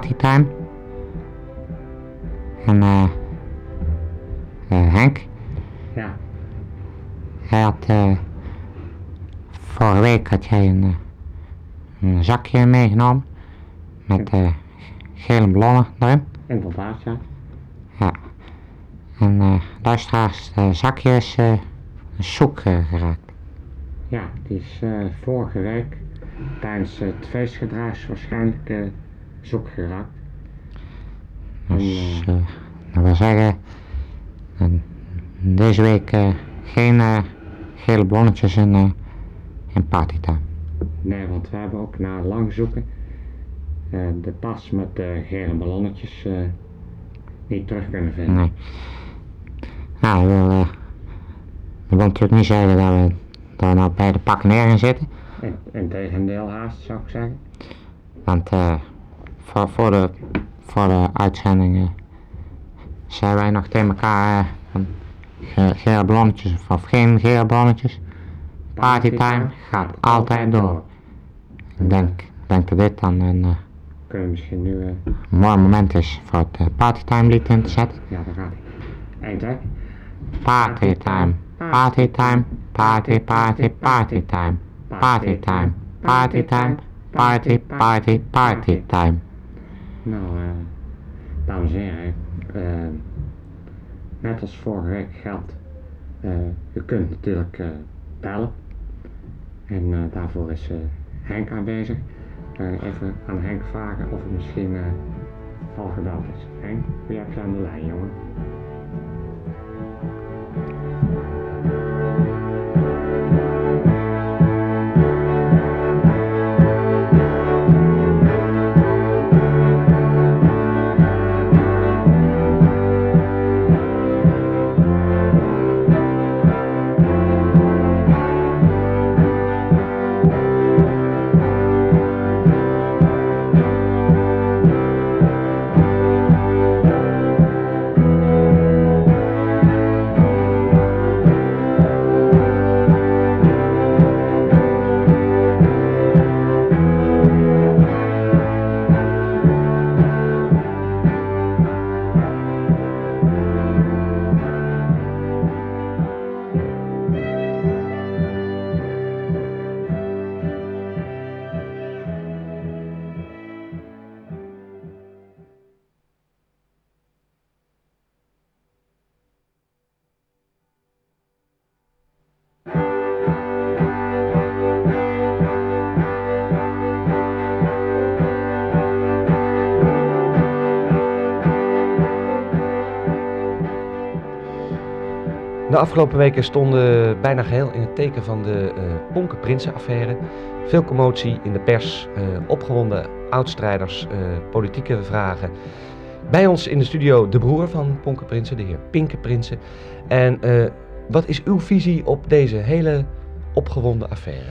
partytime. En eh eh, Henk, Ja, hij had eh vorige week had jij een, eh, een zakje meegenomen met eh gele ballonnen erin. inderdaad, ja. Ja. En eh luisteraars, het zakje is zoek geraakt. Ja, die is vorige week tijdens het feestgedruis waarschijnlijk zoek geraakt. Dus eh, dat wil zeggen, eh, deze week eh, geen eh, gele ballonnetjes in, eh in partytime. Nee, want we hebben ook na lang zoeken eh, de tas met de gele ballonnetjes eh, niet terug kunnen vinden. Nee. Nou, ik wil, eh, ik wil natuurlijk niet zeggen dat we daar nou bij de pakken neer gaan zitten. In, integendeel haast zou ik zeggen. Want eh, voor, voor, de, voor de uitzending eh, zeiden wij nog tegen elkaar eh, van ge- gele ballonnetjes of, geen gele ballonnetjes. Partytime gaat altijd door. Ik denk, denk dat dit dan een eh, Kunnen we misschien nu, eh, mooi moment is voor het partytime lied in te zetten. ja daar gaat hij. Twee. Partytime, partytime, party, party, partytime. Partytime, partytime, party, party, partytime. Nou, eh, dames en heren, eh, net als vorige week geldt, eh, u kunt natuurlijk bellen. En daarvoor is Henk aanwezig. Even aan Henk vragen of het misschien al gebeld is. Henk, wie heb je aan de lijn, jongen? Afgelopen weken stonden bijna geheel in het teken van de eh Ponke Prinsen-affaire. Veel commotie in de pers, eh, opgewonden oudstrijders, eh, politieke vragen. Bij ons in de studio de broer van Ponke Prinsen, de heer Pinke Prinsen. En eh, wat is uw visie op deze hele opgewonden affaire?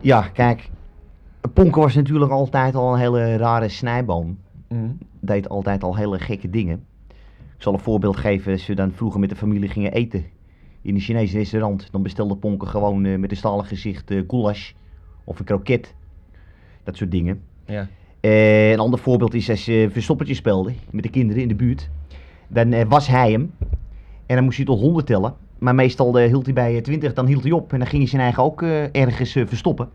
Ja, kijk. Ponken was natuurlijk altijd al een hele rare snijboom. Deed altijd al hele gekke dingen. Ik zal een voorbeeld geven. Als we dan vroeger met de familie gingen eten in een Chinees restaurant, dan bestelde Ponken gewoon eh, met een stalen gezicht goulash of een kroket. Dat soort dingen. Ja. Eh, een ander voorbeeld is als je verstoppertje speelde met de kinderen in de buurt. Dan was hij hem. En dan moest hij tot 100 tellen. Maar meestal hield hij bij eh, 20, dan hield hij op. En dan ging hij zijn eigen ook ergens verstoppen.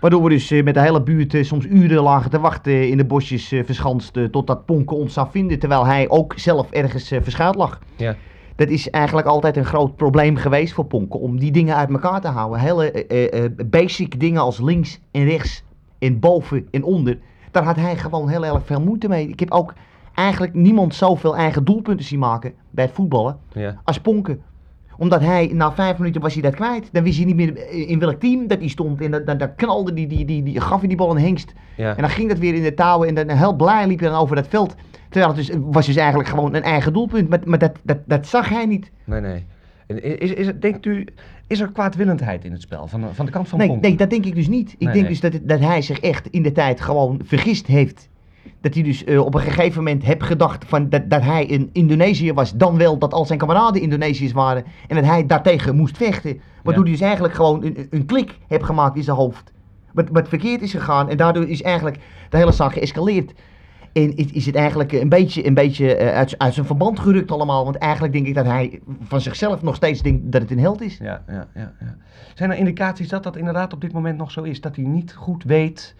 Waardoor we dus eh, met de hele buurt eh, soms uren lagen te wachten in de bosjes eh, verschanst. eh, totdat Ponke ons zou vinden. Terwijl hij ook zelf ergens eh, verschuild lag. Ja. Dat is eigenlijk altijd een groot probleem geweest voor Ponke. Om die dingen uit elkaar te houden. Hele eh, eh, eh, basic dingen als links en rechts. En boven en onder. Daar had hij gewoon heel erg veel moeite mee. Ik heb ook eigenlijk niemand zoveel eigen doelpunten zien maken bij het voetballen Ja. als Ponke. Omdat hij, na vijf minuten was hij dat kwijt. Dan wist hij niet meer in welk team dat hij stond. En dan, dan, dan knalde die, die, die, die, gaf hij die bal een hengst. Ja. En dan ging dat weer in de touwen. En dan heel blij liep hij dan over dat veld. Terwijl het dus, was dus eigenlijk gewoon een eigen doelpunt. Maar, maar dat, dat, dat zag hij niet. Nee, nee. Is, is, denkt u, is er kwaadwillendheid in het spel van, de- van de kant van Nee, nee, dat denk ik dus niet. Ik Nee, denk nee. dus dat, dat hij zich echt in de tijd gewoon vergist heeft. Dat hij dus eh, op een gegeven moment heeft gedacht van dat, dat hij in Indonesië was, dan wel dat al zijn kameraden Indonesiërs waren. En dat hij daartegen moest vechten. Waardoor Ja. hij dus eigenlijk gewoon een, een klik heeft gemaakt in zijn hoofd. Wat, wat verkeerd is gegaan. En daardoor is eigenlijk de hele zaak geëscaleerd. En is, is het eigenlijk een beetje, een beetje eh, uit, uit zijn verband gerukt allemaal. Want eigenlijk denk ik dat hij van zichzelf nog steeds denkt dat het een held is. Ja, ja, ja, ja. Zijn er indicaties dat dat inderdaad op dit moment nog zo is? Dat hij niet goed weet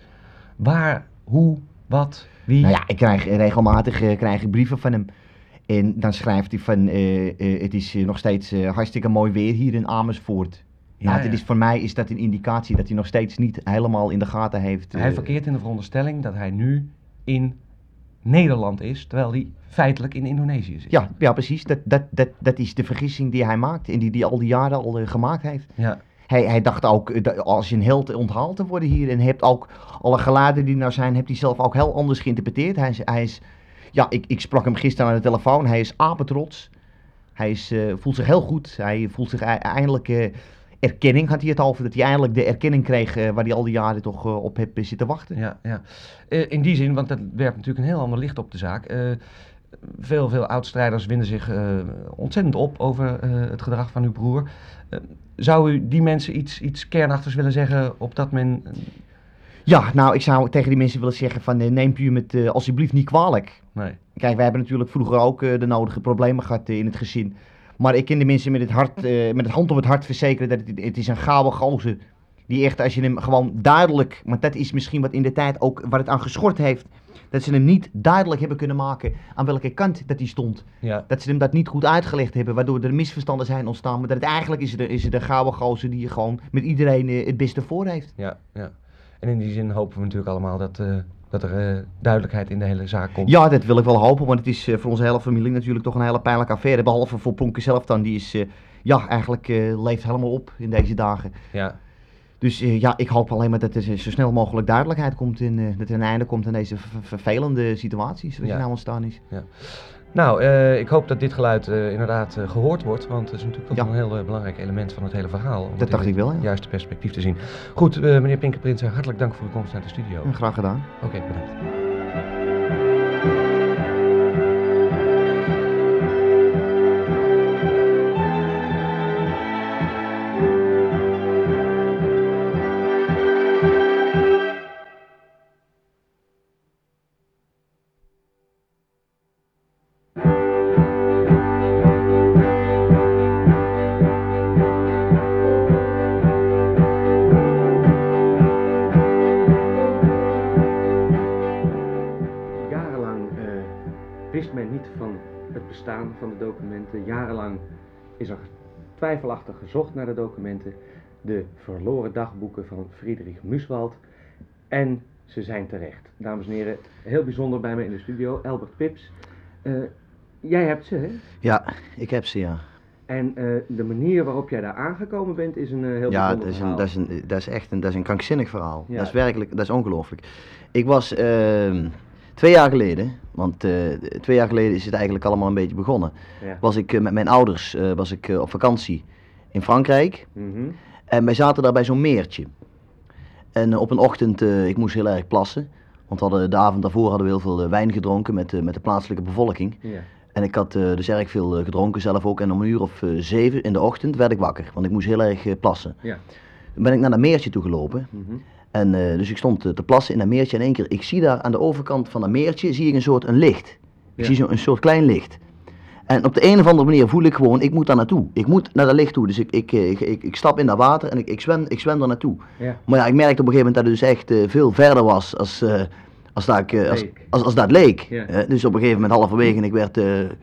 waar, hoe, wat, wie? Nou ja, ik krijg regelmatig eh, krijg ik brieven van hem. En dan schrijft hij van, eh, eh, het is nog steeds hartstikke mooi weer hier in Amersfoort. Ja, het ja. is, voor mij is dat een indicatie dat hij nog steeds niet helemaal in de gaten heeft. Hij verkeert in de veronderstelling dat hij nu in Nederland is, terwijl hij feitelijk in Indonesië zit. Ja, ja, precies. Dat, dat, dat, dat is de vergissing die hij maakt en die hij al die jaren al gemaakt heeft. Ja, Hij, hij dacht ook, eh, als je een held onthaald te worden hier en hebt ook alle geluiden die nou zijn, heeft hij zelf ook heel anders geïnterpreteerd. Hij is, hij is ja, ik, ik sprak hem gisteren aan de telefoon, hij is apetrots. Hij is, eh, voelt zich heel goed. Hij voelt zich e- eindelijk eh, erkenning, had hij het over, dat hij eindelijk de erkenning kreeg waar hij al die jaren toch op heeft zitten wachten. ja, ja. In die zin, want dat werpt natuurlijk een heel ander licht op de zaak. Veel, veel oud-strijders winden zich eh, ontzettend op over eh, het gedrag van uw broer. Eh, zou u die mensen iets, iets kernachtigs willen zeggen op dat men... Ja, nou, ik zou tegen die mensen willen zeggen van, neemt u eh, alsjeblieft niet kwalijk. nee. Kijk, wij hebben natuurlijk vroeger ook de nodige problemen gehad eh, in het gezin. Maar ik ken de mensen met het, hart, met het hand op het hart verzekeren dat het, het is een gouden gozer. Die echt, als je hem gewoon duidelijk, maar dat is misschien wat in de tijd ook, waar het aan geschort heeft. Dat ze hem niet duidelijk hebben kunnen maken aan welke kant dat hij stond. Ja, Dat ze hem dat niet goed uitgelegd hebben, waardoor er misverstanden zijn ontstaan. Maar dat het eigenlijk is het, is het een gouden gozer die gewoon met iedereen eh, het beste voor heeft. ja, ja. En in die zin hopen we natuurlijk allemaal dat, eh, dat er eh, duidelijkheid in de hele zaak komt. Ja, dat wil ik wel hopen, want het is voor onze hele familie natuurlijk toch een hele pijnlijke affaire. Behalve voor Ponke zelf dan, die is, ja, eigenlijk leeft helemaal op in deze dagen. Ja, Dus eh, ja, ik hoop alleen maar dat er zo snel mogelijk duidelijkheid komt en eh, dat er een einde komt aan deze ver- vervelende situaties zoals Ja. die nou ontstaan is. Nou, eh, ik hoop dat dit geluid inderdaad eh, gehoord wordt, want het is natuurlijk toch Ja. een heel belangrijk element van het hele verhaal. Om het Dat dacht in ik wel, het ja. juiste perspectief te zien. Goed, meneer Pinkerprinsen, hartelijk dank voor uw komst naar de studio. En graag gedaan. Oké, bedankt. Dagboeken van Friedrich Muswald. En ze zijn terecht. Dames en heren, heel bijzonder bij me in de studio, Albert Pips. Eh, jij hebt ze, hè? Ja, ik heb ze, ja. En eh, de manier waarop jij daar aangekomen bent is een eh, heel Ja, bijzonder dat is, een, dat, is een, dat is echt een, dat is een krankzinnig verhaal. Ja. Dat is werkelijk, dat is ongelooflijk. Ik was ehm, twee jaar geleden, want twee jaar geleden is het eigenlijk allemaal een beetje begonnen. Ja. Was ik met mijn ouders was ik, op vakantie in Frankrijk. Mhm. En wij zaten daar bij zo'n meertje. En eh, op een ochtend, eh, ik moest heel erg plassen. Want hadden, de avond daarvoor hadden we heel veel eh, wijn gedronken met, met de plaatselijke bevolking. Ja. En ik had dus erg veel gedronken zelf ook. En om een uur of zeven in de ochtend werd ik wakker. Want ik moest heel erg plassen. Ja. Toen ben ik naar dat meertje toe gelopen. Mhm. En dus ik stond te plassen in dat meertje. En in één keer, ik zie daar aan de overkant van dat meertje, zie ik een soort een licht. Ik Ja. zie zo'n een soort klein licht. En op de een of andere manier voel ik gewoon, ik moet daar naartoe. Ik moet naar dat licht toe. Dus ik, ik, eh, ik, ik, ik stap in dat water en ik, ik, zwem, ik zwem daar naartoe. Ja. Maar ja, ik merkte op een gegeven moment dat het dus echt eh, veel verder was als, eh, als, dat, ik, als, Leek. als, als dat leek. Ja. Dus op een gegeven moment halverwege en ik werd,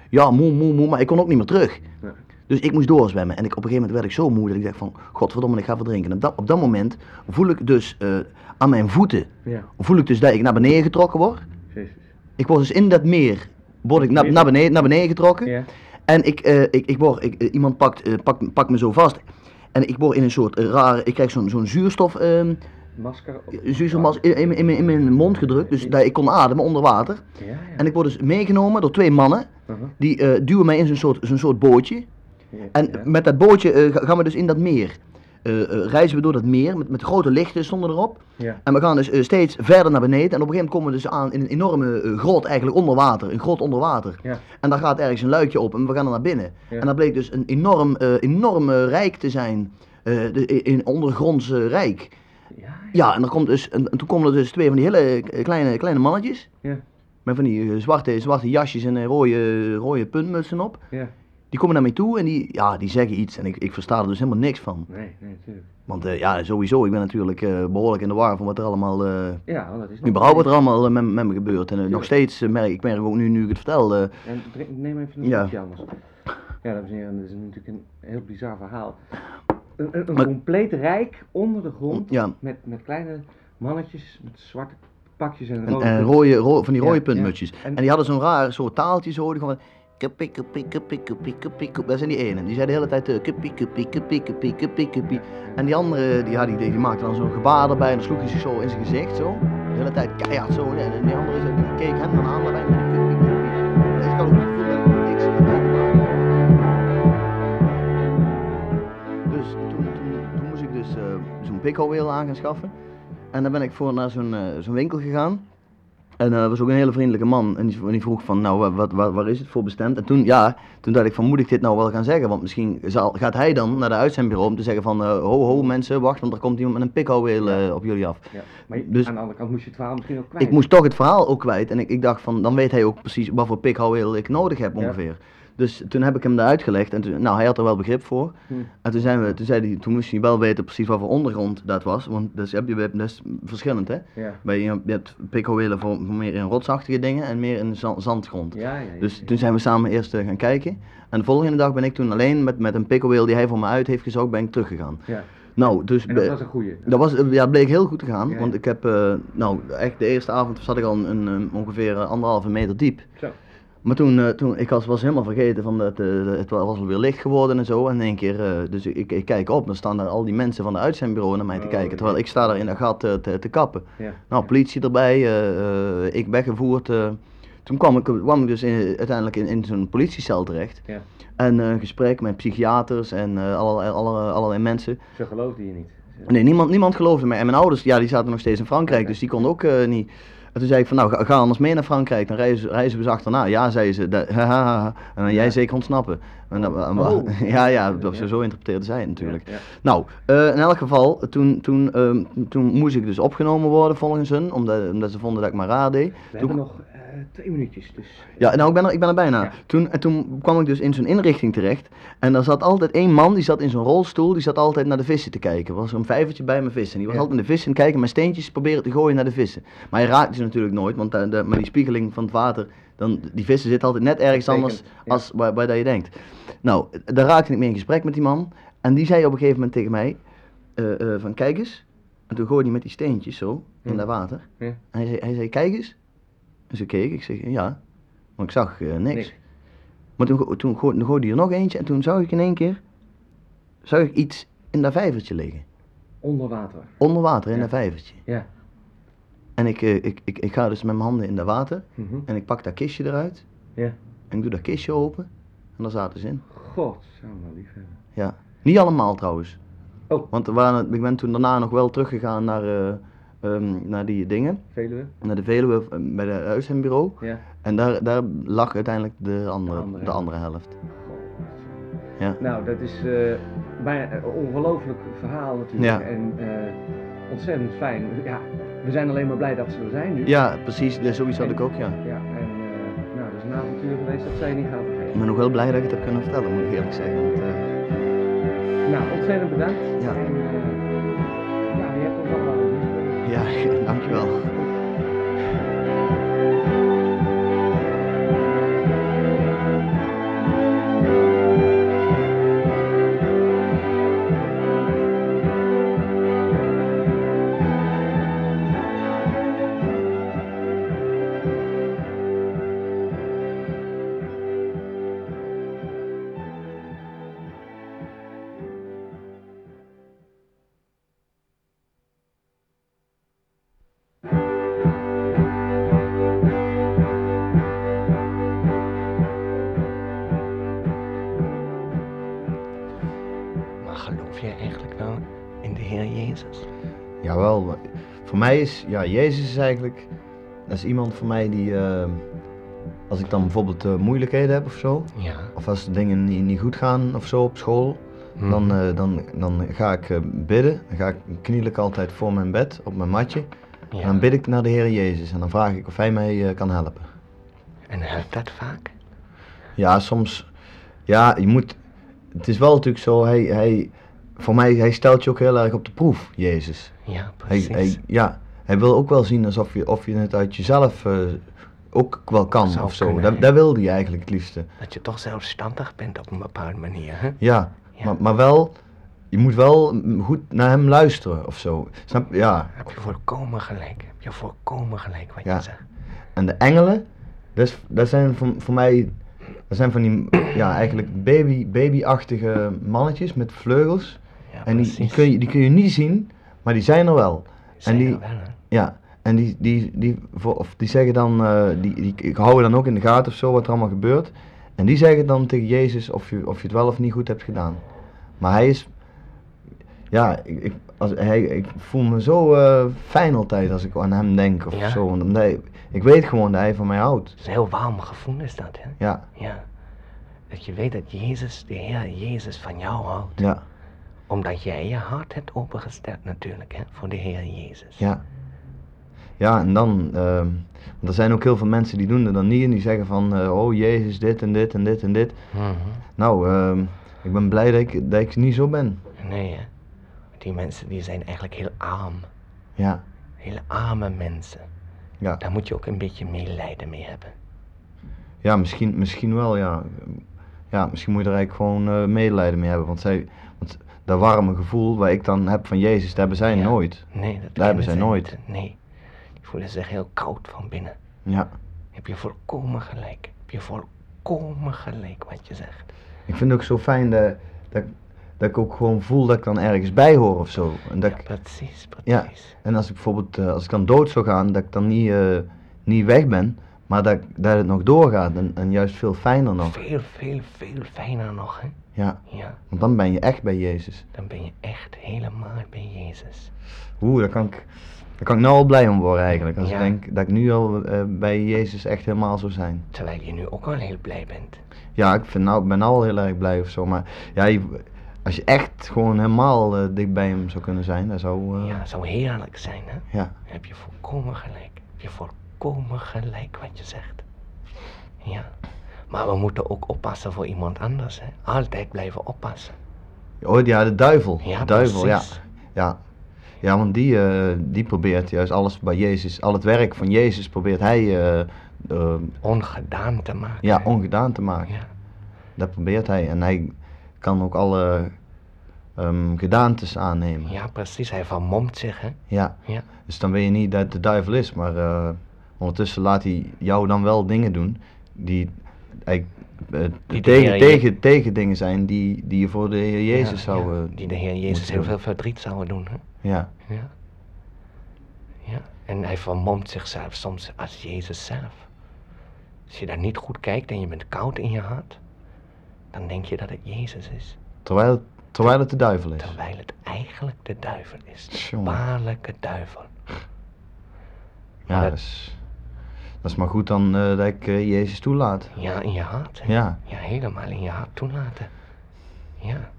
ja, moe, moe, moe, maar ik kon ook niet meer terug. Ja. Dus ik moest doorzwemmen. En ik, op een gegeven moment werd ik zo moe dat ik dacht van, godverdomme, ik ga verdrinken. En op dat, op dat moment voel ik dus aan mijn voeten, Ja. voel ik dus dat ik naar beneden getrokken word. Jezus. Ik word dus in dat meer, word ik naar, naar, beneden, naar beneden getrokken. Ja. En ik, eh, ik, ik word, ik, eh, iemand pakt, eh, pakt, pakt me zo vast. En ik word in een soort raar, ik krijg zo'n zo'n zuurstof, ehm Masker. op- zuurstofmas in, in, in, mijn- in mijn mond gedrukt. Dus dat ik kon ademen onder water. Ja, ja. En ik word dus meegenomen door twee mannen. Uh-huh. Die duwen mij in zo'n soort, zo'n soort bootje. Ja, En met dat bootje ga- gaan we dus in dat meer. Eh, eh, reizen we door dat meer met, met grote lichten stonden erop. Ja. En we gaan dus eh, steeds verder naar beneden. En op een gegeven moment komen we dus aan in een enorme grot eigenlijk onder water. Een grot onder water. Ja. En daar gaat ergens een luikje op en we gaan er naar binnen. Ja. En dat bleek dus een enorm, enorm rijk te zijn. de, in ondergrondse rijk. Ja, Ja, en, er komt dus, en, en toen komen er dus twee van die hele kleine, kleine mannetjes. Ja. Met van die zwarte, zwarte jasjes en rode, rode puntmutsen op. ja. Die komen naar mij toe en die, ja, die zeggen iets. En ik, ik versta er dus helemaal niks van. Nee, nee, natuurlijk. Want eh, ja, sowieso, ik ben natuurlijk eh, behoorlijk in de war van wat er allemaal... eh, Ja, dat is überhaupt wat er allemaal met, met me gebeurt. En nog steeds merk ik merk ook nu, nu ik het vertel. En neem even een Ja. anders. Ja, dames en heren, dat is natuurlijk een heel bizar verhaal. Een, een, een Maar- compleet rijk onder de grond, ja, met, met kleine mannetjes, met zwarte pakjes en rode... en rode, ro- van die rode ja. puntmutjes. En- En die hadden zo'n raar soort taaltje zo. Die gewoon... Kippie, kippie, kippie, kippie, kippie, kippie. Dat zijn die ene. Die zei de hele tijd eh, kippie, kippie, kippie, kippie, kippie, kippie. En die andere, die, ja, die, die maakte dan zo'n gebaar erbij en dan sloeg hij zich zo in zijn gezicht zo. De hele tijd keihard zo. En die andere die keek hem dan aan die kippie, kippie. Dus ik had ook het gevoel dat ik niks. Dus toen, toen, toen moest ik dus eh, zo'n pikhouweel aan gaan schaffen. En dan ben ik voor naar zo'n eh, zo'n winkel gegaan. En eh, dat was ook een hele vriendelijke man. En die, die vroeg van, nou, wa- wat, wat, waar is het voor bestemd? En toen, ja, toen dacht ik van, moet ik dit nou wel gaan zeggen? Want misschien zal, gaat hij dan naar de uitzendbureau om te zeggen van, eh, ho, ho, mensen, wacht, want er komt iemand met een pikhouweel eh, op jullie af. Ja. Maar je- Dus- aan de andere kant moest je het verhaal misschien ook kwijt. Ik moest toch het verhaal ook kwijt. En ik, ik dacht van, dan weet hij ook precies wat voor pikhouweel ik nodig heb Ja. Dus toen heb ik hem dat uitgelegd en toen, nou, hij had er wel begrip voor. Hm. En toen, zijn we, toen, zei hij, toen moest hij wel weten precies wat voor ondergrond dat was. Want dus heb je, dat is verschillend, hè? Ja. Bij, je hebt pikhouwelen voor, voor meer in rotsachtige dingen en meer in zand- zandgrond. Ja, ja, Dus toen zijn we samen eerst eh, gaan kijken. En de volgende dag ben ik toen alleen met, met een pikkelweel die hij voor me uit heeft gezocht, ben ik teruggegaan. Ja. Nou, dus En dat was een goeie. dat was, eh, ja, bleek heel goed te gaan. Ja, Want ik heb, eh, nou, echt de eerste avond zat ik al een, een, ongeveer anderhalve meter diep. Zo. Maar toen, eh, toen ik was, was helemaal vergeten van dat eh, het was alweer licht geworden en zo. En in één keer, eh, dus ik, ik kijk op, dan staan daar al die mensen van de uitzendbureau naar mij te Oh, kijken. Terwijl ik sta daar in dat gat te, te kappen. Ja. Nou, politie erbij, ik weggevoerd. toen kwam ik, kwam ik dus in- uiteindelijk in, in zo'n politiecel terecht. Ja. En een gesprek met psychiaters en allerlei, allerlei, allerlei mensen. Ze geloofden je niet. Nee, niemand, niemand geloofde mij. En mijn ouders, ja, die zaten nog steeds in Frankrijk, dus die konden ook niet. En toen zei ik van, nou, ga, anders mee naar Frankrijk, dan reizen, reizen we ze achterna. Ja, zei ze, dat- en dan jij zeker ontsnappen. En Oh. ja, ja, dat, zo interpreteerde zij het natuurlijk. Nou, eh, in elk geval, toen, toen, ehm, toen moest ik dus opgenomen worden volgens hun, omdat, omdat ze vonden dat ik maar raar deed. We Toen- nog twee minuutjes, dus... ja, nou, ik ben er, ik ben er bijna. Ja. Toen, en toen kwam ik dus in zo'n inrichting terecht. En daar zat altijd één man, die zat in zo'n rolstoel, die zat altijd naar de vissen te kijken. Er was zo'n vijvertje bij mijn vissen. En die was Ja. altijd naar de vissen kijken, met steentjes proberen te gooien naar de vissen. Maar hij raakte ze natuurlijk nooit, want de, de, met die spiegeling van het water, dan, die vissen zitten altijd net ergens anders ja. als waar, waar dat je denkt. Nou, daar raakte ik mee in gesprek met die man. En die zei op een gegeven moment tegen mij, eh, eh, van kijk eens. En toen gooide hij met die steentjes zo, in dat water. En hij zei, hij zei, kijk eens. Dus ik keek, ik zeg, ja. Maar ik zag eh, niks. Niks. Maar toen, toen, gooi- toen gooide er nog eentje en toen zag ik in één keer, zag ik iets in dat vijvertje liggen. Onder water. Onder water in Ja. dat vijvertje. Ja. En ik, eh, ik, ik, ik ga dus met mijn handen in dat water Mhm. en ik pak dat kistje eruit. Ja. En ik doe dat kistje open en daar zaten ze in. God, zou me lief hebben. Ja. Niet allemaal trouwens. Oh. Want er waren, ik ben toen daarna nog wel teruggegaan naar, eh, ehm, naar die dingen. Veluwe? Naar de Veluwe eh, bij de uitzendbureau. Ja. En daar, daar lag uiteindelijk de andere, De andere de helft. andere helft. God. Ja. Nou, dat is eh bijna een ongelooflijk verhaal natuurlijk. Ja. En eh, ontzettend fijn. Ja, we zijn alleen maar blij dat ze er zijn nu. Ja, precies. Zoiets had ik ook, ja. Ja, en eh, nou, dat is een avontuur geweest dat zij niet gaan Ik vergeten. ben nog wel blij dat ik het heb kunnen vertellen, moet ik eerlijk zeggen. Want, Nou, ontzettend bedankt. En ja, ja, dankjewel. Voor mij is, ja, Jezus is eigenlijk, dat is iemand voor mij die, eh, als ik dan bijvoorbeeld eh, moeilijkheden heb of zo, Ja. of als dingen niet, niet goed gaan of zo op school, Mhm. dan, eh, dan, dan ga ik bidden. Dan ga ik kniel ik altijd voor mijn bed op mijn matje. ja. En dan bid ik naar de Heer Jezus en dan vraag ik of Hij mij kan helpen. En helpt dat vaak? Ja, soms, ja, je moet, het is wel natuurlijk zo, hij, hij, voor mij, hij stelt je ook heel erg op de proef, Jezus. Ja, precies. hij, ja, hij wil ook wel zien alsof je, of je het uit jezelf eh, ook wel kan Zou of zo. kunnen, Dat, dat wil hij eigenlijk het liefste. Dat je toch zelfstandig bent op een bepaalde manier, hè? Ja, Ja. Maar, maar wel, je moet wel goed naar hem luisteren of zo. Snap? Ja. Heb je volkomen gelijk. Heb je volkomen gelijk wat Ja. je zegt. En de engelen, dat, dat zijn voor, voor mij, dat zijn van die, ja, eigenlijk baby, babyachtige mannetjes met vleugels. En die, die, kun je, die kun je niet zien, maar die zijn er wel. Zijn en die, er wel, hè? Ja, en die, die, die, of die zeggen dan, eh, die, die, ik hou dan ook in de gaten of zo wat er allemaal gebeurt. En die zeggen dan tegen Jezus of je, of je het wel of niet goed hebt gedaan. Maar hij is, ja, ik, ik, als, hij, ik voel me zo eh, fijn altijd als ik aan hem denk of Ja? zo. Want omdat hij- ik weet gewoon dat hij van mij houdt. Het is een heel warm gevoel is dat, hè? Ja, Ja. Dat je weet dat Jezus, de Heer Jezus van jou houdt. ja, Omdat jij je hart hebt opengesteld natuurlijk, hè? Voor de Heer Jezus. ja. Ja, en dan, ehm, want er zijn ook heel veel mensen die doen dat dan niet en die zeggen van, eh, oh Jezus, dit en dit en dit en dit. Mhm. Nou, ehm, ik ben blij dat ik, dat ik niet zo ben. Nee, hè? Die mensen die zijn eigenlijk heel arm. Ja, Hele arme mensen. ja. Daar moet je ook een beetje medelijden mee hebben. Ja, misschien, misschien wel, ja. Ja, misschien moet je er eigenlijk gewoon eh, medelijden mee hebben. Want, zij, dat warme gevoel waar ik dan heb van Jezus, dat hebben zij Ja. nooit. Nee, dat hebben zij nooit. Nee. Die voelen zich heel koud van binnen. Ja. Heb je volkomen gelijk. Heb je volkomen gelijk wat je zegt. Ik vind het ook zo fijn dat, dat, dat ik ook gewoon voel dat ik dan ergens bij hoor of zo. En, dat Ja, ik, precies, Ja. precies. en als ik bijvoorbeeld, eh, als ik dan dood zou gaan, dat ik dan niet, eh, niet weg ben, maar dat, dat het nog doorgaat. En, en juist veel fijner nog. Veel, veel, veel fijner nog, hè? Ja, Ja, want dan ben je echt bij Jezus. dan ben je echt helemaal bij Jezus. Oeh, daar kan ik, daar kan ik nou al blij om worden eigenlijk. Als Ja. ik denk dat ik nu al eh, bij Jezus echt helemaal zou zijn. Terwijl je nu ook al heel blij bent. Ja, ik vind nou, ben nou al heel erg blij of zo. Maar ja, je- als je echt gewoon helemaal eh, dicht bij hem zou kunnen zijn, dat zou... eh, Ja, zou heerlijk zijn, hè? ja. Heb je volkomen gelijk. Heb je volkomen gelijk wat je zegt. Ja. Maar we moeten ook oppassen voor iemand anders, hè? Altijd blijven oppassen. Oh ja, de duivel. Ja, de duivel, ja. precies. ja. Ja, want die, eh, die probeert juist alles bij Jezus, al het werk van Jezus probeert hij eh, eh, Ongedaan te maken. ja, hè? ongedaan te maken. Ja, Dat probeert hij. En hij kan ook alle ehm, gedaantes aannemen. ja, precies. Hij vermomt zich, hè? Ja. Ja. Dus dan weet je niet dat het de duivel is, maar ondertussen laat hij jou dan wel dingen doen die Die de tegen, Heer tegen, tegen dingen zijn die, die je voor de Heer Jezus Ja, zou... ja, eh, die de Heer Jezus heel veel verdriet zouden doen, hè? ja. Ja. Ja. En hij vermomt zichzelf soms als Jezus zelf. Als je daar niet goed kijkt en je bent koud in je hart, dan denk je dat het Jezus is. Terwijl, terwijl het de duivel is. Terwijl het eigenlijk de duivel is. De waarlijke duivel. Ja, dat- dat is, dat is maar goed dan eh, dat ik eh, Jezus toelaat. Ja, in je hart. hè? Ja. Ja, helemaal in je hart toelaten. Ja.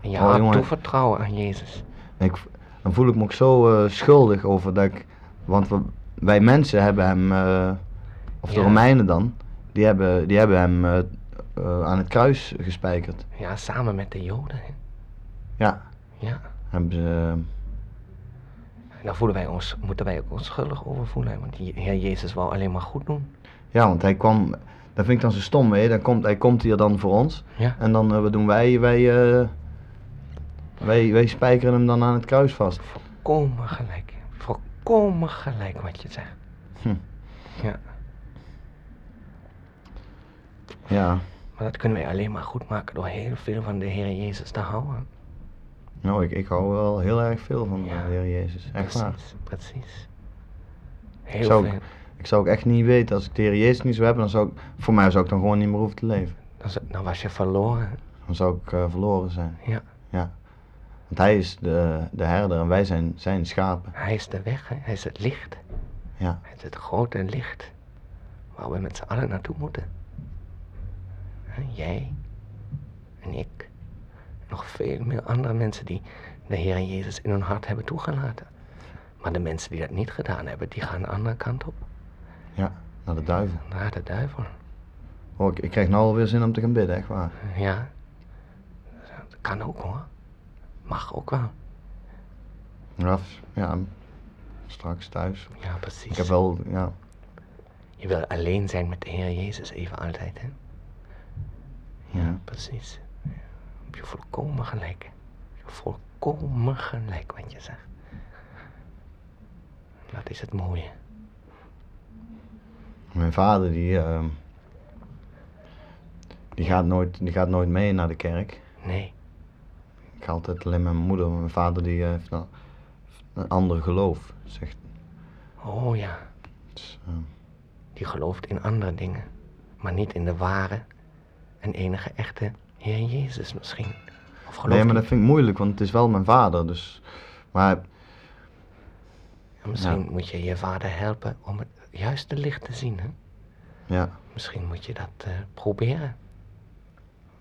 En je Oh, hart jongen. toevertrouwen aan Jezus. Ik, dan voel ik me ook zo eh, schuldig over dat ik... Want we, wij mensen hebben hem... of de Ja. Romeinen dan... Die hebben, die hebben hem aan het kruis gespijkerd. Ja, samen met de Joden. Hè? Ja. Ja. Hebben ze... daar voelen wij ons, moeten wij ook ons schuldig over voelen. Want die Heer Jezus wou alleen maar goed doen. ja, want hij kwam... Dat vind ik dan zo stom, hè. Dan komt, hij komt hier dan voor ons. Ja. En dan, eh, wat doen wij? Wij, eh, wij, wij spijkeren hem dan aan het kruis vast. Volkomen gelijk. Volkomen gelijk wat je zegt. Hm. Ja. Ja. Maar dat kunnen wij alleen maar goed maken door heel veel van de Heer Jezus te houden. Nou, ik, ik hou wel heel erg veel van Ja. de Heer Jezus. Echt waar. precies, precies. Heel Zou veel. Ik zou ook echt niet weten, als ik de Heer Jezus niet zou hebben, dan zou ik, voor mij zou ik dan gewoon niet meer hoeven te leven. Dan, dan was je verloren. Dan zou ik eh, verloren zijn. Ja. Ja. Want hij is de, de herder en wij zijn zijn schapen. Hij is de weg, hè? hij is het licht. Ja. Hij is het grote licht waar we met z'n allen naartoe moeten. Jij en ik. Nog veel meer andere mensen die de Heer Jezus in hun hart hebben toegelaten. Maar de mensen die dat niet gedaan hebben, die gaan de andere kant op. Ja, naar de duivel. Naar de duivel. Oh, ik, ik krijg nou alweer zin om te gaan bidden, echt waar. Ja. Dat kan ook hoor. Mag ook wel. Ja, f- ja, straks thuis. Ja, precies. Ik heb wel, ja, Je wil alleen zijn met de Heer Jezus even altijd, hè? Ja, Ja. precies. Heb je volkomen gelijk. Volkomen gelijk wat je zegt. Dat is het mooie. mijn vader die, ehm, die, gaat nooit, die gaat nooit mee naar de kerk. Nee, Ik ga altijd alleen met mijn moeder. Mijn vader die eh, heeft een, een ander geloof, zegt. oh ja, Dus, eh, die gelooft in andere dingen. Maar niet in de ware en enige echte Heer Jezus misschien. Of nee, maar dat vind ik moeilijk, want het is wel mijn vader. Dus, maar Ja, Misschien Ja. moet je je vader helpen om het juiste licht te zien, hè? ja, Misschien moet je dat eh, proberen.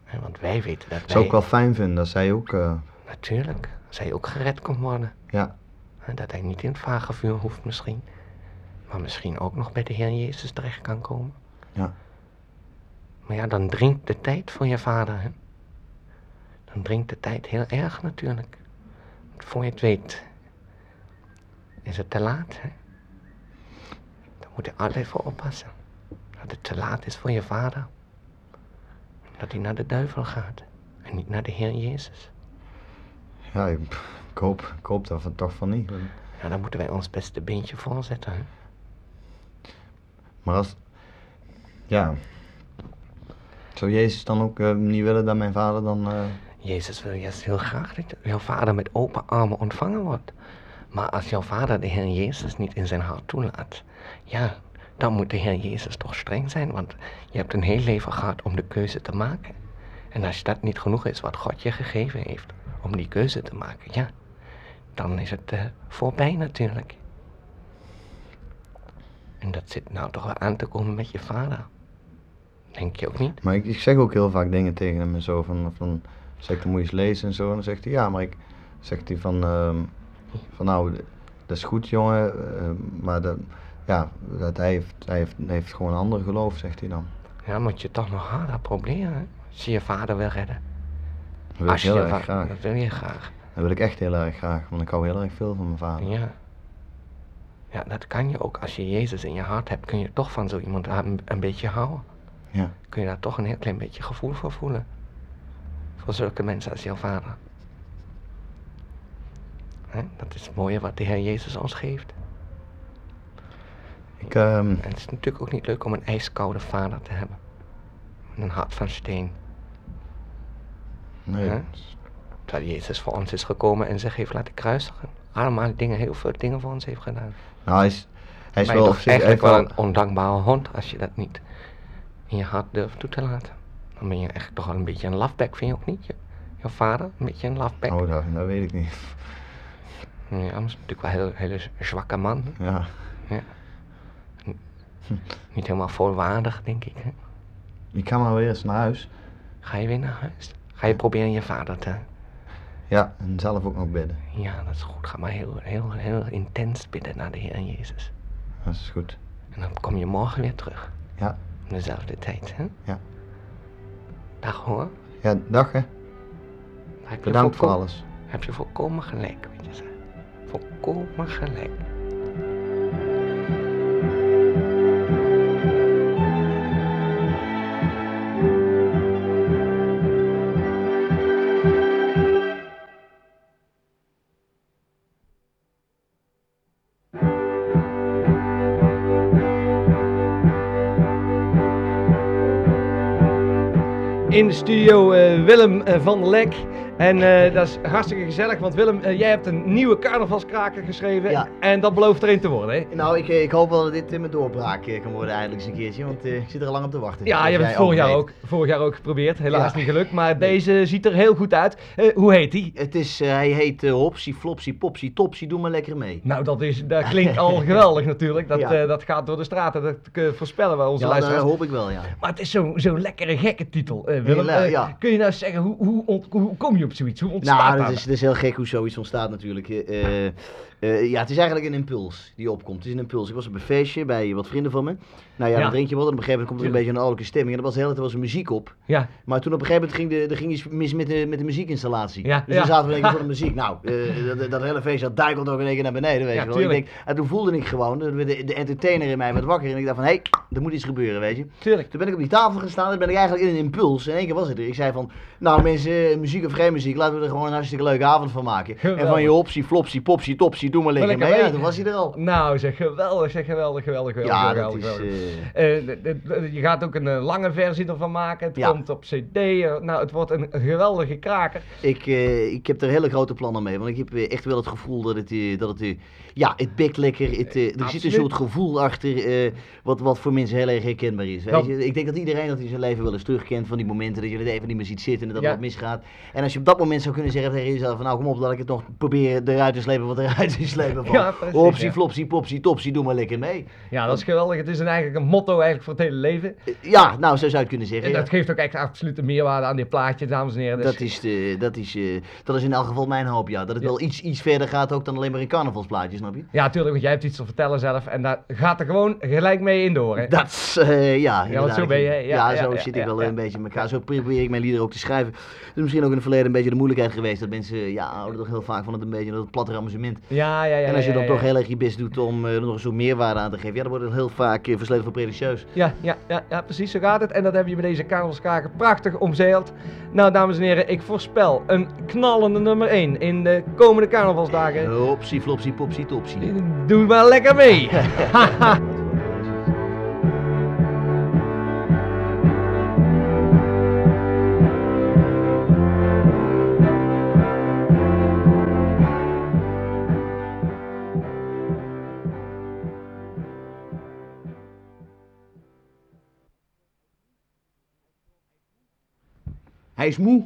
Hè, Want wij weten dat wij... zou ik wel fijn vinden als hij ook, eh, Natuurlijk, hij ook gered kon worden. ja, Dat hij niet in het vagevuur hoeft misschien. Maar misschien ook nog bij de Heer Jezus terecht kan komen. Ja. Maar ja, dan dringt de tijd voor je vader, hè. Dan dringt de tijd heel erg natuurlijk. Want voor je het weet, is het te laat, hè. Daar moet je altijd voor oppassen. Dat het te laat is voor je vader. Dat hij naar de duivel gaat. En niet naar de Heer Jezus. ja ik, hoop, ik hoop dat van, toch van niet. Ja, dan moeten wij ons beste beentje voorzetten, hè. Maar als, ja, zou Jezus dan ook eh, niet willen dat mijn vader dan, eh, Jezus wil juist heel graag dat jouw vader met open armen ontvangen wordt. Maar als jouw vader de Heer Jezus niet in zijn hart toelaat, ja, dan moet de Heer Jezus toch streng zijn, want je hebt een heel leven gehad om de keuze te maken. En als dat niet genoeg is wat God je gegeven heeft om die keuze te maken, ja, dan is het eh, voorbij natuurlijk. En dat zit nou toch wel aan te komen met je vader. Denk je ook niet? maar ik, ik zeg ook heel vaak dingen tegen hem en zo van, van zeg ik, dan moet je eens lezen en zo. En dan zegt hij, ja, maar ik, zegt hij van, ehm, van nou, dat is goed jongen, eh, maar dat, ja, dat hij, heeft, hij, heeft, hij heeft gewoon een ander geloof, zegt hij dan. Ja, moet je toch nog harder proberen, hè? als je je vader wil redden. Dat wil ik Als heel je erg graag. Dat wil je graag. Dat wil ik echt heel erg graag, want ik hou heel erg veel van mijn vader. Ja. Ja, dat kan je ook. Als je Jezus in je hart hebt, kun je toch van zo iemand een, een beetje houden. Ja. Kun je daar toch een heel klein beetje gevoel voor voelen. Voor zulke mensen als jouw vader. Hè? Dat is het mooie wat de Heer Jezus ons geeft. Ik, ehm, En het is natuurlijk ook niet leuk om een ijskoude vader te hebben. Een hart van steen. nee, Hè? Terwijl Jezus voor ons is gekomen en zich heeft laten kruisigen. Allemaal dingen, heel veel dingen voor ons heeft gedaan. nou hij is, hij is maar wel eigenlijk wel, een ondankbare hond als je dat niet in je hart durft toe te laten. Dan ben je echt toch wel een beetje een lafbek, vind je ook niet? Je, jouw vader, een beetje een lafbek. oh, dat, dat weet ik niet. Ja, maar is natuurlijk wel een hele, hele zwakke man. Ja, Niet helemaal volwaardig, denk ik. Hè? ik ga maar weer eens naar huis. Ga je weer naar huis? Ga je proberen je vader te... Ja, en zelf ook nog bidden. Ja, dat is goed. Ga maar heel, heel, heel intens bidden naar de Heer Jezus. Dat is goed. En dan kom je morgen weer terug. Ja. Om dezelfde tijd, hè? Ja. Dag hoor. Ja, dag hè. Bedankt voor alles. Heb je volkomen gelijk, weet je zeggen. Volkomen gelijk. In de studio eh, Willem eh, van der Lek En eh, dat is hartstikke gezellig, want Willem, eh, jij hebt een nieuwe carnavalskraker geschreven. Ja. En dat belooft er een te worden, hè? Nou, ik, eh, ik hoop wel dat dit eh, mijn doorbraak kan worden eindelijk eens een keertje, want ik zit er al lang op te wachten. Ja, je hebt het vorig jaar, ook, vorig jaar ook geprobeerd. Helaas Ja. niet gelukt, maar deze ziet er heel goed uit. Hoe heet die? Het is, hij heet Hopsie, Flopsie, Popsie, Topsie, doe maar lekker mee. Nou, dat, is, dat klinkt al geweldig natuurlijk. Dat, Ja. dat gaat door de straten, dat voorspellen we onze Ja, dat luisteraars. hoop ik wel, ja. Maar het is zo'n zo'n lekkere gekke titel, Willem. Ja. Kun je nou zeggen, hoe, hoe, hoe kom je op zoiets? Hoe ontstaat Nou, dat? is, dat is heel gek hoe zoiets ontstaat natuurlijk. Eh, eh, ja, het is eigenlijk een impuls die opkomt. Het is een impuls. Ik was op een feestje bij wat vrienden van me. Nou ja, Ja. dan drink je wat en op een gegeven moment komt er een beetje een ouderlijke stemming. En er was de hele tijd was er muziek op. Ja, Maar toen op een gegeven moment ging, de, er ging iets mis met de, met de muziekinstallatie. Ja, dus toen zaten we in één keer voor de muziek. Nou, eh, dat, dat hele feestje dat duikelde ook in één keer naar beneden, weet je wel. Ik denk, en toen voelde ik gewoon, de, de, de entertainer in mij werd wakker. En ik dacht van, hé, hey, er moet iets gebeuren, weet je. tuurlijk. Toen ben ik op die tafel gestaan en ben ik eigenlijk in een impuls. In één keer was het er. Ik zei van, nou mensen, muziek of geen muziek, laten we er gewoon een hartstikke leuke avond van maken. En van je opsie, flopsie, popsie, topsie, doe maar lekker mee. Ja, toen was hij er al. Nou, zeg geweldig, zeg geweldig, geweldig, geweldig. Ja, geweldig, dat geweldig. eh, Eh, je gaat ook een eh, lange versie ervan maken. Het Ja. komt op CD. nou, het wordt een geweldige kraker. Ik, ik heb er hele grote plannen mee, want ik heb echt wel het gevoel dat het, dat het ja, het pikt lekker. Het, er zit een soort gevoel achter wat, wat voor mensen heel erg herkenbaar is. Weet Dat- je? Ik denk dat iedereen dat in zijn leven wel eens terugkent van die momenten dat je het even niet meer ziet zitten en dat Ja. wat misgaat. En als je op dat moment zou kunnen zeggen tegen jezelf van nou kom op, laat ik het nog proberen eruit te slepen wat eruit te slepen van. Ja, precies, Opsie, ja. flopsie, popsie, topsie, doe maar lekker mee. Ja, dat is geweldig. Het is een, eigenlijk een motto eigenlijk voor het hele leven. Eh, Ja, nou zo zou je het kunnen zeggen. En ja. dat geeft ook echt absolute meerwaarde aan dit plaatje, dames en heren. Dus- Dat is, de, dat, is, eh, dat is in elk geval mijn hoop, ja. Dat het Ja. wel iets, iets verder gaat ook dan alleen maar een carnavalsplaatje, snap je? Ja, tuurlijk, want jij hebt iets te vertellen zelf. En daar gaat er gewoon gelijk mee in door, hè? Dat is, eh, ja. want inderdaad. zo ben je? Ja, ja, zo ja, zit ik ja, wel ja. een beetje in elkaar. Zo probeer ik mijn liederen ook te schrijven. Dat is misschien ook in het verleden een beetje de moeilijkheid geweest. Dat mensen, ja, houden toch heel vaak van het een beetje dat platte amusement. Ja, ja, ja. en als je ja, dan ja, toch ja. heel erg je best doet om eh, er nog een soort meerwaarde aan te geven, ja, dan wordt het heel vaak uh, versleten voor. Ja, ja, ja, ja, precies, zo gaat het. En dat heb je bij deze carnavalskaken prachtig omzeild. Nou, dames en heren, ik voorspel een knallende nummer 1 in de komende carnavalsdagen. Hopsie, flopsie, popsie, topsie. Doe maar lekker mee. Hij is moe,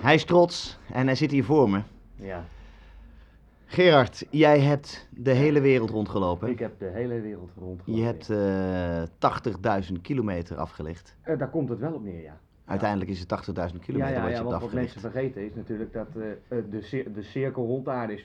hij is trots en hij zit hier voor me. Ja, Gerard, jij hebt de hele wereld rondgelopen. ik heb de hele wereld rondgelopen. Je hebt eh 80.000 kilometer afgelegd. Eh, daar komt het wel op neer, ja. Uiteindelijk is het 80.000 Ja, kilometer ja, wat ja je hebt wat afgelegd. mensen vergeten is natuurlijk dat eh, eh, de, cir- de cirkel rond de aarde is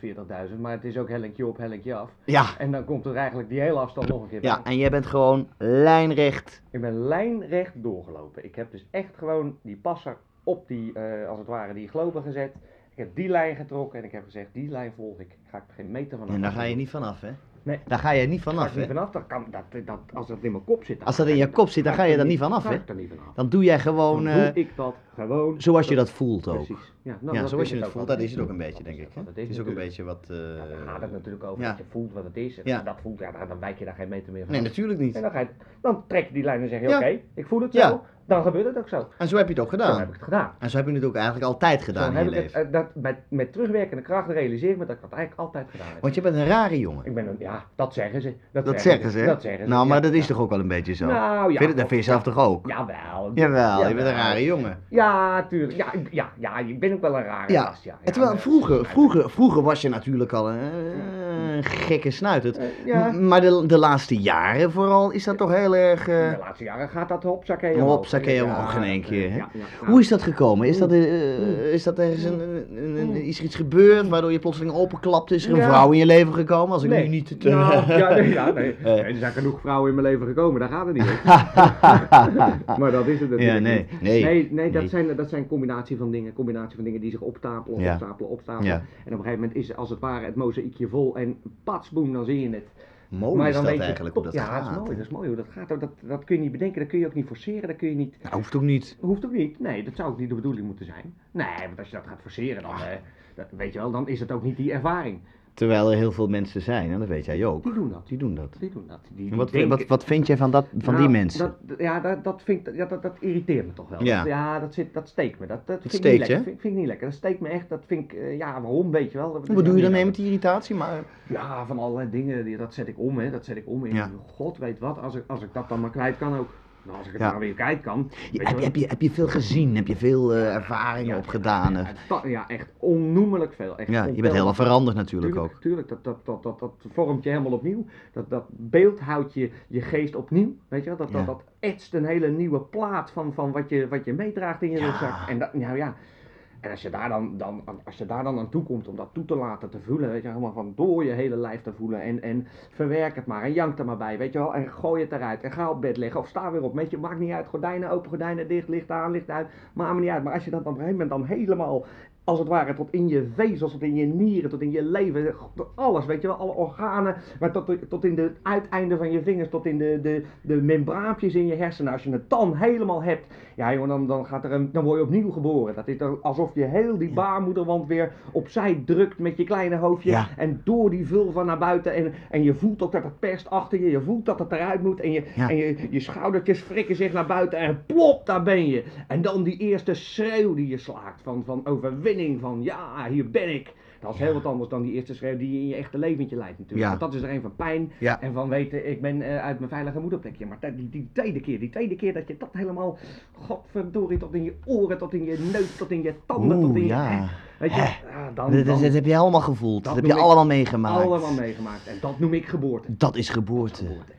40.000, maar het is ook hellinkje op, hellinkje af. Ja, En dan komt er eigenlijk die hele afstand nog een keer ja, bij. en jij bent gewoon lijnrecht. Ik ben lijnrecht doorgelopen. Ik heb dus echt gewoon die passer op die, eh, als het ware, die globen gezet. Ik heb die lijn getrokken en ik heb gezegd, die lijn volg ik. Ga ik er geen meter van af. En daar ga je niet vanaf, hè? Nee. Daar ga je niet Ga vanaf, ik niet hè? vanaf. Dat kan, dat, dat, als dat in mijn kop zit. Als dat ga in je kop zit, dan ga je er niet vanaf, ga hè? vanaf. Dan doe jij gewoon Dan eh, doe ik dat gewoon. zoals je dat voelt ook. Precies. Ja, nou, Ja, zoals je het voelt, dat is het ook een beetje, denk ik. Dat is ook een beetje wat... eh, daar gaat het natuurlijk over dat je voelt wat het is. En dat voelt, ja, dan, wijk je daar geen meter meer van. Nee, natuurlijk niet. En dan, ga je, dan trek je die lijn en zeg je, oké, ik voel het zo. Dan gebeurt het ook zo. En zo heb je het ook Zo gedaan. heb ik het gedaan. En zo heb je het ook eigenlijk altijd Zo gedaan in heb je ik het, leven. eh, dat, met, met terugwerkende kracht realiseer ik me dat ik dat eigenlijk altijd gedaan heb. Want je bent een rare jongen. Ik ben een, ja, dat zeggen ze. Dat zeggen ze? Dat zeggen ze. Nou, maar ja. dat is Ja. toch ook wel een beetje zo? Nou, ja. Vind je, dat vind je zelf toch ook? Jawel. Jawel, je bent een rare jongen. Ja, tuurlijk. Ja, ja, ja, je bent ook wel een rare Ja. gast, ja. Terwijl vroeger, vroeger, vroeger was je natuurlijk al een, eh, een gekke snuiterd. Eh, ja. M- Maar de, de laatste jaren vooral is dat toch heel erg... eh, de laatste jaren gaat dat Hopsakee omhoog. omhoog in één keer. Hoe is dat gekomen? Is dat, eh, is dat ergens een, is er iets gebeurd waardoor je plotseling openklapt? Is er een vrouw in je leven gekomen? Als ik nu niet te... Nou, ja, nee, ja, nee. Eh. Er zijn genoeg vrouwen in mijn leven gekomen, daar gaat het niet maar dat is het natuurlijk Ja, nee, niet. nee, nee, nee, dat zijn, dat zijn combinatie van dingen, combinatie van dingen die zich opstapelen, Ja. opstapelen. En op een gegeven moment is als het ware het mozaïekje vol en patsboem, dan zie je het. Mooi maar is dan dat weet je, eigenlijk hoe dat ja, gaat. dat is mooi, dat is mooi hoe dat gaat. Dat, dat kun je niet bedenken, dat kun je ook niet forceren, dat kun je niet... Nou, hoeft ook niet. Hoeft ook niet. Nee, dat zou ook niet de bedoeling moeten zijn. Nee, want als je dat gaat forceren, dan, eh, dat, weet je wel, dan is het ook niet die ervaring. Terwijl er heel veel mensen zijn, en dat weet jij ook. Die doen dat. Die doen dat. Die doen dat. Die, die wat, wat, wat vind jij van, dat, van die Nou, mensen? Dat, ja, dat, dat, vind ja dat, dat irriteert me toch wel. Ja. Dat, ja, dat, zit, dat steekt me. Dat, dat vind ik steekt niet lekker. Vind, vind ik niet lekker. Dat steekt me echt. Dat vind ik, eh, ja, waarom weet je wel. Dat- dat Wat is doe je daarmee nodig. met die irritatie? Maar, Ja, van allerlei dingen, die, dat zet ik om, hè. Dat zet ik om in, Ja. god weet wat, als ik, als ik dat dan maar kwijt kan ook. Nou, als ik het Ja. maar weer kwijt kan. heb, je, heb, je, heb je veel gezien? Heb je veel eh, ervaringen opgedaan? Ja, ja, echt onnoemelijk veel. Echt Ja, je bent helemaal veranderd natuurlijk Tuurlijk, ook. tuurlijk dat, dat, dat, dat, dat vormt je helemaal opnieuw. Dat, dat beeld houdt je, je geest opnieuw. Weet je wel? Dat, dat, dat etst een hele nieuwe plaat van, van wat, je, wat je meedraagt in je rugzak. En, dat, nou ja, en als je, daar dan, dan, als je daar dan aan toe komt om dat toe te laten te voelen, weet je, helemaal van door je hele lijf te voelen. En, en verwerk het maar en jank er maar bij, weet je wel. En gooi het eruit en ga op bed liggen of sta weer op. Weet je, maakt niet uit. Gordijnen open, gordijnen dicht, licht aan, licht uit. Maakt me niet uit. Maar als je dat op een gegeven moment dan helemaal als het ware tot in je vezels, tot in je nieren, tot in je leven, tot alles, weet je wel, alle organen, maar tot, tot in de uiteinden van je vingers, tot in de, de, de in je hersenen. Als je het dan helemaal hebt, ja jongen, dan, dan, gaat er een, dan word je opnieuw geboren. Dat is dan alsof je heel die baarmoederwand weer opzij drukt met je kleine hoofdje Ja. en door die vulva naar buiten en, en je voelt ook dat het perst achter je, je voelt dat het eruit moet en, je, Ja. en je, je schoudertjes frikken zich naar buiten en plop, daar ben je. En dan die eerste schreeuw die je slaakt van, van overwinning, van ja, hier ben ik. Dat is heel wat anders dan die eerste schreeuw die je in je echte leventje leidt natuurlijk. Ja. Want dat is er een van pijn en van weten, ik ben eh, uit mijn veilige moederplekje. Maar die, die tweede keer, die tweede keer dat je dat helemaal, godverdorie, tot in je oren, tot in je neus, tot in je tanden, tot in je... ja. Weet je, Hè. ja, dan, Dat, dan dat, dat heb je allemaal gevoeld. Dat, Dat heb je allemaal meegemaakt. allemaal meegemaakt. En dat noem ik geboorte. Dat is geboorte. Geboorte.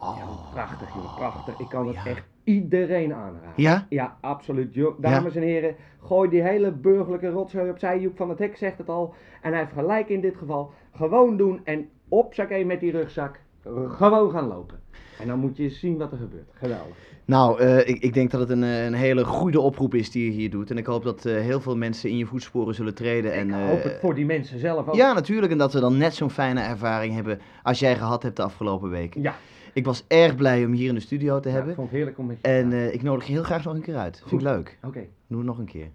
Oh. Ja, prachtig, jongen, prachtig. Ik kan het Ja. echt iedereen aanraden. Ja? Ja, absoluut. Dames en heren, gooi die hele burgerlijke rotzooi opzij. Joep van het Hek zegt het al. En hij heeft gelijk in dit geval. Gewoon doen en opzakken met die rugzak. Gewoon gaan lopen. En dan moet je zien wat er gebeurt. Geweldig. Nou, eh, ik, ik denk dat het een, eh, een hele goede oproep is die je hier doet. En ik hoop dat eh, heel veel mensen in je voetsporen zullen treden. En, ik eh, hoop het voor die mensen zelf ook. Ja, natuurlijk. En dat ze dan net zo'n fijne ervaring hebben als jij gehad hebt de afgelopen weken. Ja. Ik was erg blij om hier in de studio te Ja, hebben. ik vond het heerlijk om met je te En eh, ik nodig je heel graag nog een keer uit. Vind ik leuk. Oké. Doe het nog een keer.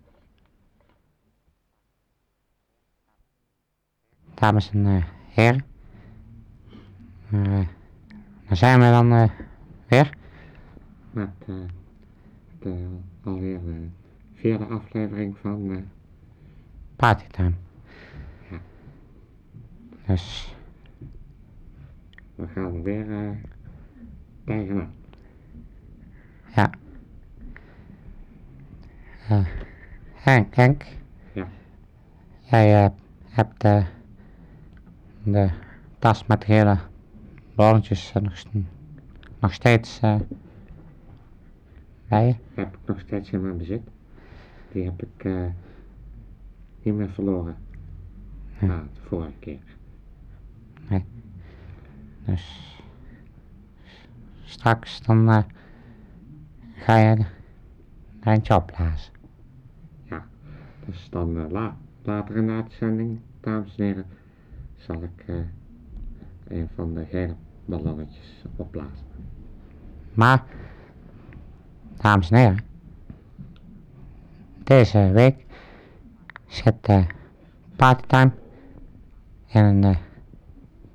dames en eh, heren. Eh, dan zijn we dan eh, weer. Met eh, de alweer de vierde aflevering van eh, Partytime. Ja. Dus we gaan weer tegenaan. ja. Eh, Henk, Henk. Ja. Jij eh, hebt eh, de tas met hele balletjes eh, nog, nog steeds eh, bij je. Heb ik nog steeds in mijn bezit. Die heb ik eh, niet meer verloren. Na de vorige keer. Dus straks dan eh, ga je er eentje opblazen. Dus dan eh, la later in de uitzending, dames en heren, zal ik eh, een van de gele ballonnetjes opblazen. Maar, dames en heren, deze week zit eh partytime in een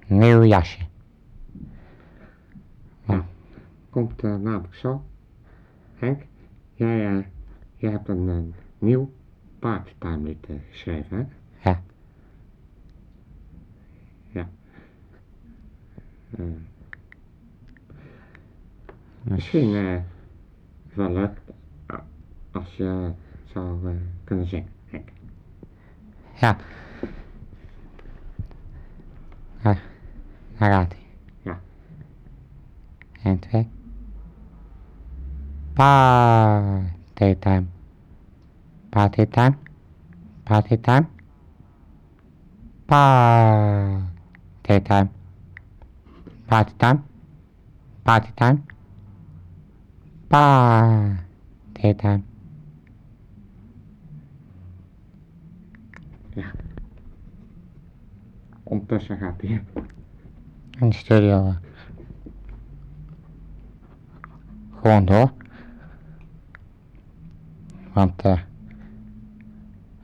nieuw jasje. Komt eh, namelijk zo. Henk, jij, eh, jij hebt een, een nieuw partytime lied eh, geschreven, hè? Ja. Ja. Eh, Dus, misschien eh, is wel leuk eh, als je zou eh, kunnen zingen, Henk. ja. Ah, daar gaat hij. Ja. 1, 2. Partytime. Partytime. Partytime. Partytime. Partytime. Partytime. Partytime. Ondertussen gaat hij. in de studio eh, gewoon door. Want eh,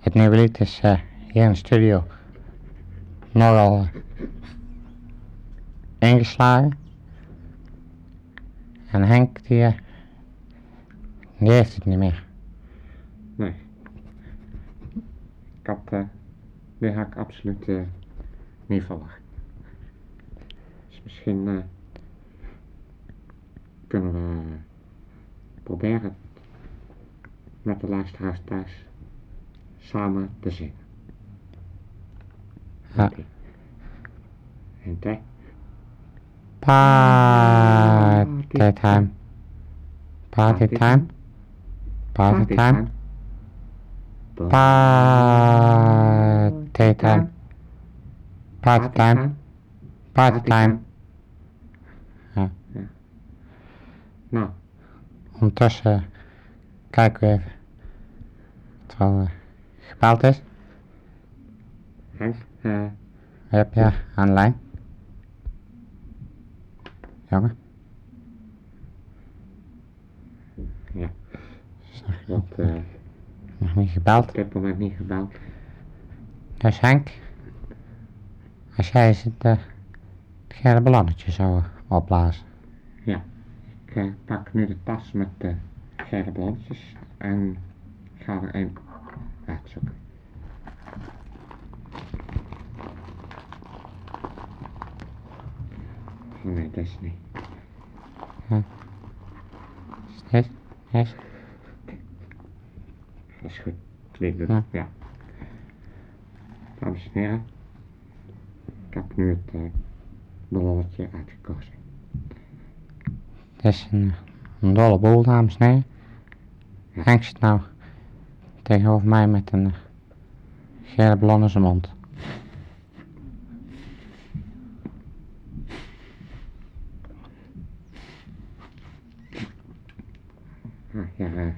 het lied is eh, hier in de studio nogal eh, ingeslagen. En Henk, die, die heeft het niet meer. Nee. Ik had, dit had ik absoluut niet verwacht. Dus misschien kunnen we proberen met de luisteraars thuis samen te zingen. Oké. En twee. Party time. Party time. Party time. Party time. Party time. Party time. Ja. Nou, Ondertussen kijken we even al eh, gebeld is. Eh, Heb je aan de lijn? Jongen? Ja. Zeg, wat, eh, nog niet gebeld. op dit moment niet gebeld. Dus Henk, als jij het, eh, het gele ballonnetje zou opblazen. Ik eh, pak nu de tas met de gele blondjes en ga er een nee, dat is niet. Is, is, Dat is goed. Dit doet Ja. ja. Dames en heren, ik heb nu het uh, ballonnetje uitgekozen. het is een, een dolle boel, dames en heren. Nou tegenover mij met een gele ballon in zijn mond. Ja, Ja.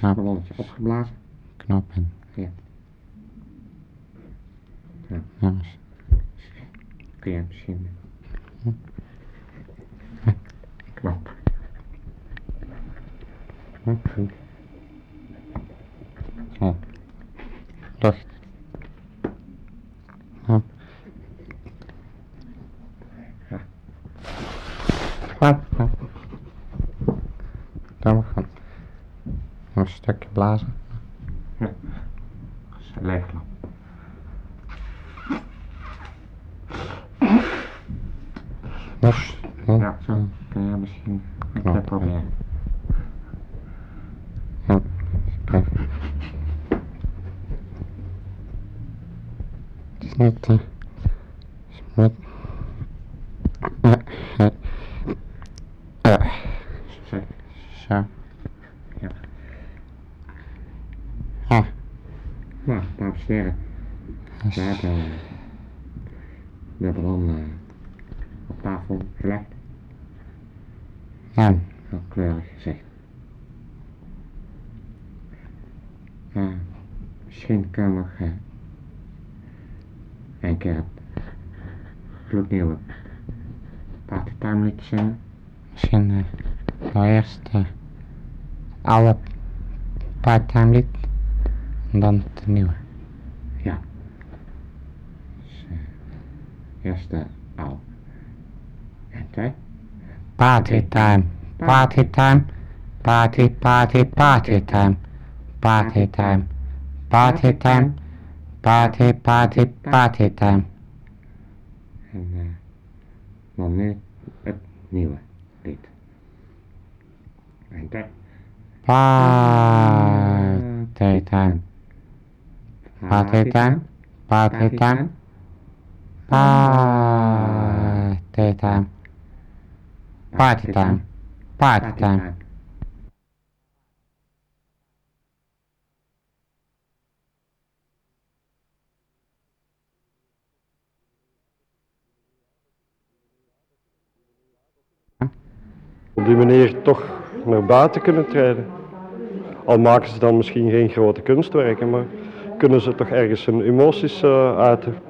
het ballonnetje opgeblazen? Knop in. Ja. Ja. Jongens, Kun je misschien... Knop. Hm, Zo. Lucht. Hm. Ja. We gaan nog een stukje blazen. Dat is een leegklap. Dus, hm, Ja, zo kun je misschien een Knop. keer proberen. hm, kijk. Het is niet, eh, is niet, eh, eh, eh, Zo. zo. Ja. Ah, Nou, dames en heren, dat we is- hebben eh, de ballon eh, op tafel gelegd. nou, Heel kleurig gezicht. Eh, misschien kan nog eh, een keer het gloednieuwe partytime zingen. misschien eh, nou eerst eh, alle part-time lied en dan het nieuwe. Dus, eh, eerst de oude. En twee. Party time, party time, party, party, party time, party time, party time, party, party, party time. En eh, dan nu het nieuwe lied. En twee. Party time, party time, party time, party time, party time, party time. Op die manier toch naar buiten kunnen treden. Al maken ze dan misschien geen grote kunstwerken, maar kunnen ze toch ergens hun emoties eh, uiten.